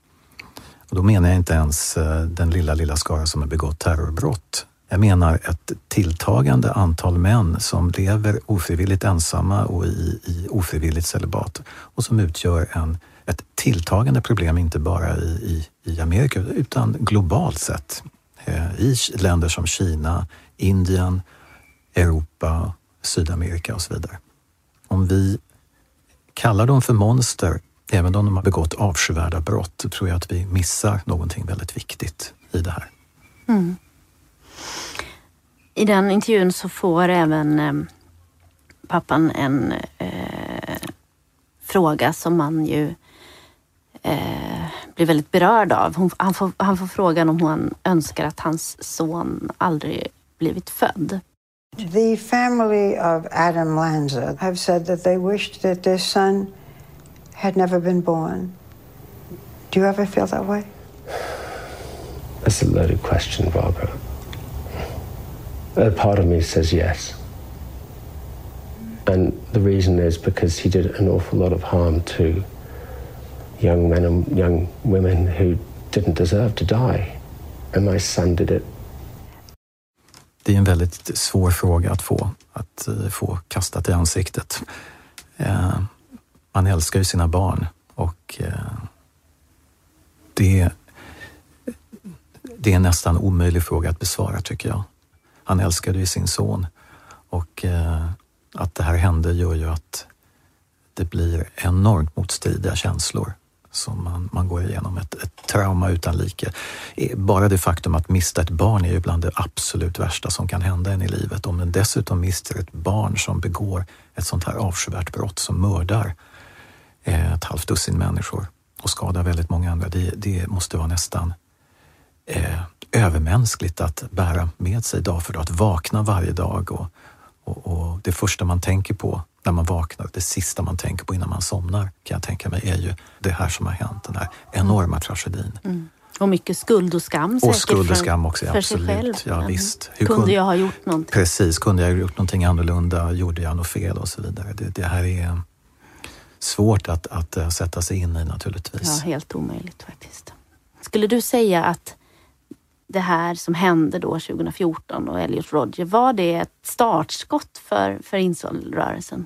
Och då menar jag inte ens eh, den lilla, lilla skara som har begått terrorbrott. Jag menar ett tilltagande antal män som lever ofrivilligt ensamma och i, i ofrivilligt celibat och som utgör en, ett tilltagande problem, inte bara i, i, i Amerika utan globalt sett. Eh, I länder som Kina, Indien, Europa, Sydamerika och så vidare. Om vi kallar dem för monster, även om de har begått avskyvärda brott, tror jag att vi missar någonting väldigt viktigt i det här. Mm. I den intervjun så får även eh, pappan en eh, fråga som man ju eh, blir väldigt berörd av. Hon, han, får, han får frågan om hon önskar att hans son aldrig blivit född. The family of Adam Lanza have said that they wished that their son had never been born. Do you ever feel that way? That's a loaded question, Barbara. A part of me says yes. And the reason is because he did an awful lot of harm to young men and young women who didn't deserve to die. And my son did it det är en väldigt svår fråga att få, att eh, få kastat i ansiktet. Eh, man älskar ju sina barn och eh, det, det är en nästan omöjlig fråga att besvara tycker jag. Han älskade ju sin son och eh, att det här hände gör ju att det blir enormt motstridiga känslor som man, man går igenom. Ett, ett trauma utan like. Bara det faktum att mista ett barn är ju bland det absolut värsta som kan hända en i livet. Om den dessutom mister ett barn som begår ett sånt här avskyvärt brott som mördar eh, ett halvt dussin människor och skadar väldigt många andra. Det, det måste vara nästan eh, övermänskligt att bära med sig dag för dag, att vakna varje dag och, och, och det första man tänker på när man vaknar, det sista man tänker på innan man somnar kan jag tänka mig är ju det här som har hänt, den här enorma tragedin. Mm. Och mycket skuld och skam Och skuld och skam också, för absolut. Sig själv. Ja, visst. Hur kunde, kunde jag ha gjort någonting? Precis, kunde jag ha gjort någonting annorlunda? Gjorde jag något fel och så vidare. Det, det här är svårt att, att eh, sätta sig in i naturligtvis. Ja, helt omöjligt faktiskt. Skulle du säga att det här som hände då 2014 och Elliot Rodger, var det ett startskott för, för incelrörelsen?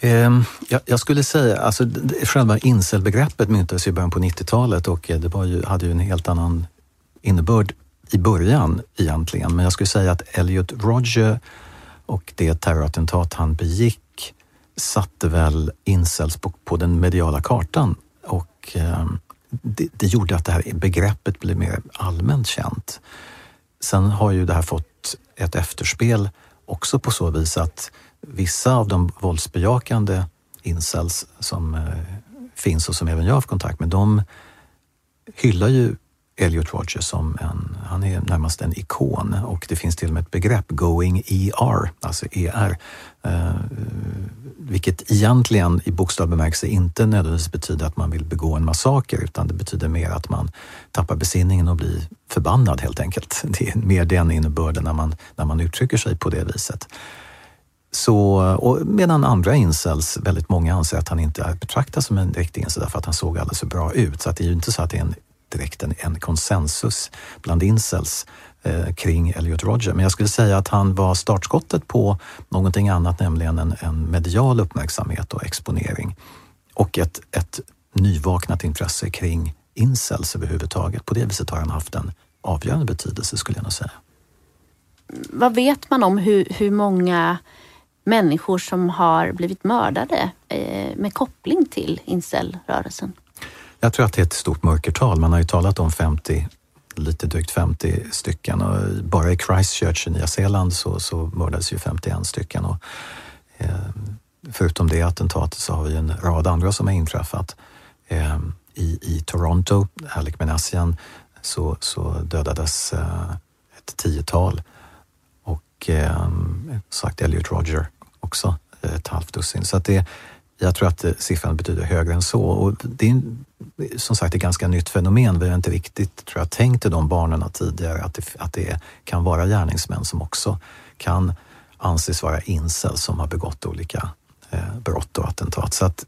Ehm, jag, skulle säga, alltså själva incelbegreppet myntades i början på 90-talet och det var ju, hade ju en helt annan innebörd i början egentligen. Men jag skulle säga att Elliot Rodger och det terrorattentat han begick satte väl incels på, på den mediala kartan och eh, det, det, gjorde att det här begreppet blev mer allmänt känt. Sen har ju det här fått ett efterspel också på så vis att vissa av de våldsbejakande incels som eh, finns och som även jag har haft kontakt med, de hyllar ju Elliot Rodgers som en, han är närmast en ikon och det finns till och med ett begrepp, going ER, alltså ER, eh, vilket egentligen i bokstavlig bemärkelse inte nödvändigtvis betyder att man vill begå en massaker utan det betyder mer att man tappar besinningen och blir förbannad helt enkelt. (laughs) Det är mer den innebörden när man, när man uttrycker sig på det viset. Så, och medan andra incels, väldigt många anser att han inte är betraktad som en riktig incel därför att han såg alldeles för bra ut. Så att det är ju inte så att det är en, direkt en, en konsensus bland incels kring Elliot Rodger. Men jag skulle säga att han var startskottet på någonting annat, nämligen en, en medial uppmärksamhet och exponering. Och ett, ett nyvaknat intresse kring incels överhuvudtaget. På det viset har han haft en avgörande betydelse skulle jag nog säga. vad vet man om hur, hur många människor som har blivit mördade eh, med koppling till incelrörelsen? Jag tror att det är ett stort mörkertal. Man har ju talat om 50, lite drygt 50 stycken och bara i Christchurch i Nya Zeeland så, så mördades ju 51 stycken. Och, eh, förutom det attentatet så har vi en rad andra som har inträffat. Eh, i, I Toronto, Alec Menassian, så, så dödades eh, ett tiotal och eh, sagt Elliot Roger också ett halvt dussin. Så att det, jag tror att siffran betyder högre än så. Och det är som sagt ett ganska nytt fenomen. Vi har inte riktigt tror jag, tänkt i de banorna tidigare att det, att det kan vara gärningsmän som också kan anses vara incel som har begått olika eh, brott och attentat. Så att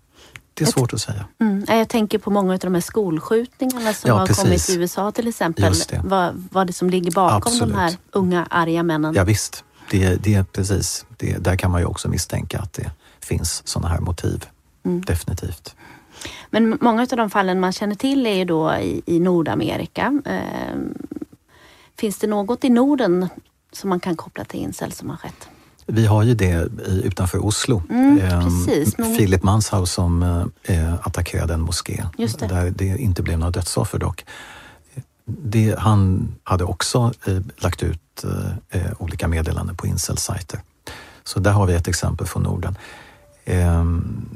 det är svårt att säga. Mm. Jag tänker på många av de här skolskjutningarna som ja, har precis. kommit i USA till exempel. Det. Vad, vad det som ligger bakom Absolut. de här unga arga männen. Ja, visst. Det, det precis. Det, där kan man ju också misstänka att det finns sådana här motiv. Mm. Definitivt. Men många av de fallen man känner till är ju då i, i Nordamerika. Eh, finns det något i Norden som man kan koppla till incel som har skett? Vi har ju det utanför Oslo. Mm, precis. Philip Manshaus som eh, attackerade en moské. Det. Där det inte blev några dödsoffer dock. Det, han hade också eh, lagt ut eh olika meddelanden på incel-sajter. Så där har vi ett exempel från Norden. Eh,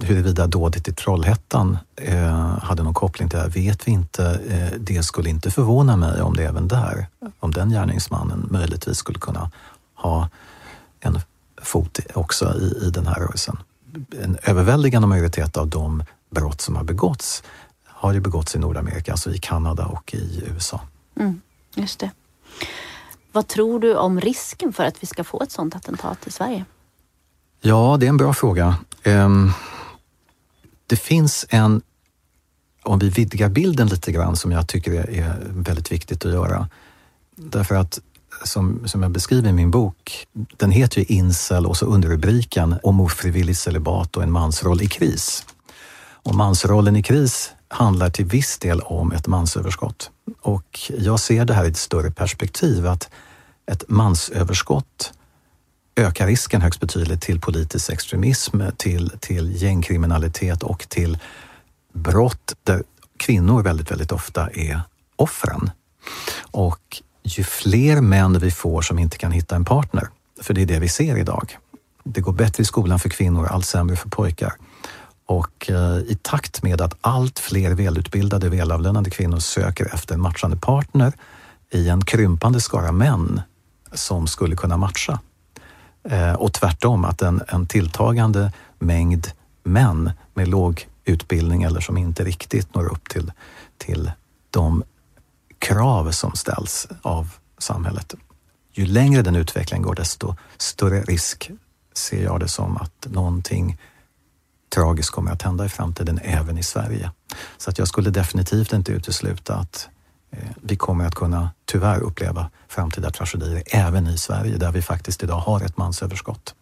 huruvida dådet i Trollhättan eh, hade någon koppling till det här vet vi inte. Eh, det skulle inte förvåna mig om det även där, om den gärningsmannen möjligtvis skulle kunna ha en fot också i, i den här rörelsen. En överväldigande majoritet av de brott som har begåtts har ju begåtts i Nordamerika, alltså i Kanada och i USA. Mm, just det. Vad tror du om risken för att vi ska få ett sådant attentat i Sverige? Ja, det är en bra fråga. Um, det finns en, om vi vidgar bilden lite grann, som jag tycker är väldigt viktigt att göra. Därför att som, som jag beskriver i min bok, den heter ju Incel och så underrubriken om ofrivilligt celibat och en mansroll i kris. Och mansrollen i kris handlar till viss del om ett mansöverskott. Och jag ser det här i ett större perspektiv, att ett mansöverskott ökar risken högst betydligt till politisk extremism, till, till gängkriminalitet och till brott där kvinnor väldigt, väldigt ofta är offren. Och ju fler män vi får som inte kan hitta en partner, för det är det vi ser idag. Det går bättre i skolan för kvinnor, allt sämre för pojkar. Och eh, i takt med att allt fler välutbildade, välavlönade kvinnor söker efter en matchande partner i en krympande skara män som skulle kunna matcha. Eh, och tvärtom, att en, en tilltagande mängd män med låg utbildning eller som inte riktigt når upp till, till de krav som ställs av samhället. Ju längre den utvecklingen går, desto större risk ser jag det som att någonting tragiskt kommer att hända i framtiden även i Sverige. Så att jag skulle definitivt inte utesluta att Eh, vi kommer att kunna tyvärr uppleva framtida tragedier även i Sverige där vi faktiskt idag har ett mansöverskott.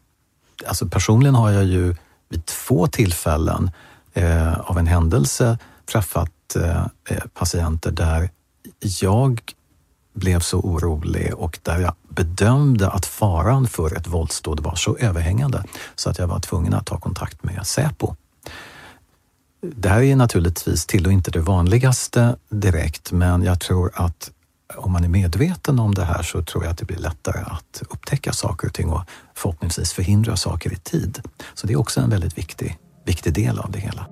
Alltså personligen har jag ju vid två tillfällen eh, av en händelse träffat eh, eh patienter där jag blev så orolig och där jag bedömde att faran för ett våldsdåd var så överhängande så att jag var tvungen att ta kontakt med Säpo. Det här är naturligtvis till och inte det vanligaste direkt, men jag tror att om man är medveten om det här så tror jag att det blir lättare att upptäcka saker och ting och förhoppningsvis förhindra saker i tid. Så det är också en väldigt viktig, viktig del av det hela.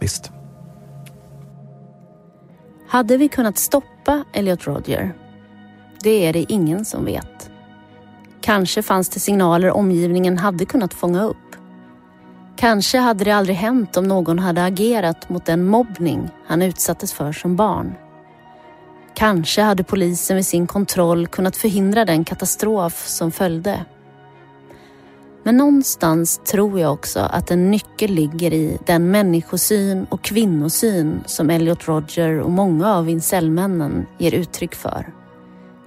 Visst. Hade vi kunnat stoppa Elliot Rodger? Det är det ingen som vet. Kanske fanns det signaler omgivningen hade kunnat fånga upp. Kanske hade det aldrig hänt om någon hade agerat mot den mobbning han utsattes för som barn. Kanske hade polisen vid sin kontroll kunnat förhindra den katastrof som följde. Men någonstans tror jag också att en nyckel ligger i den människosyn och kvinnosyn som Elliot Roger och många av incelmännen ger uttryck för.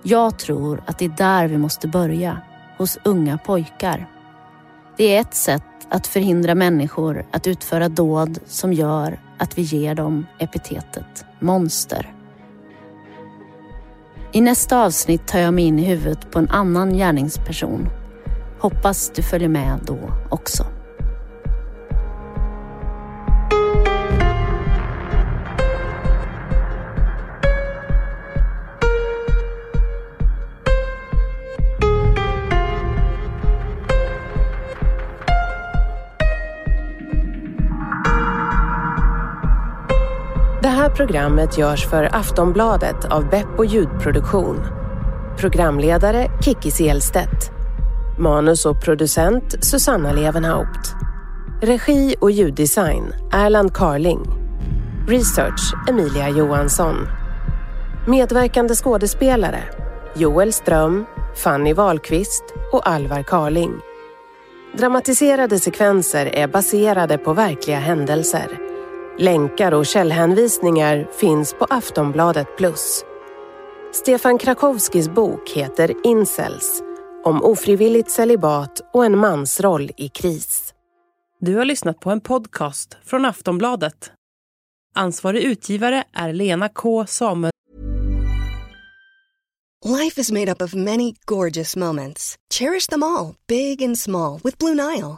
Jag tror att det är där vi måste börja, hos unga pojkar. Det är ett sätt att förhindra människor att utföra dåd som gör att vi ger dem epitetet monster. I nästa avsnitt tar jag mig in i huvudet på en annan gärningsperson. Hoppas du följer med då också. Programmet görs för Aftonbladet av Beppo ljudproduktion. Programledare Kikki Selstedt. Manus och producent Susanna Levenhaupt. Regi och ljuddesign Erland Carling. Research Emilia Johansson. Medverkande skådespelare Joel Ström, Fanny Wahlqvist och Alvar Carling. Dramatiserade sekvenser är baserade på verkliga händelser. Länkar och källhänvisningar finns på Aftonbladet Plus. Stefan Krakowskis bok heter Incels, om ofrivilligt celibat och en mansroll i kris. Du har lyssnat på en podcast från Aftonbladet. Ansvarig utgivare är Lena K Samuel. Life is made up of many gorgeous moments. Cherish them all, big and small, with Blue Nile.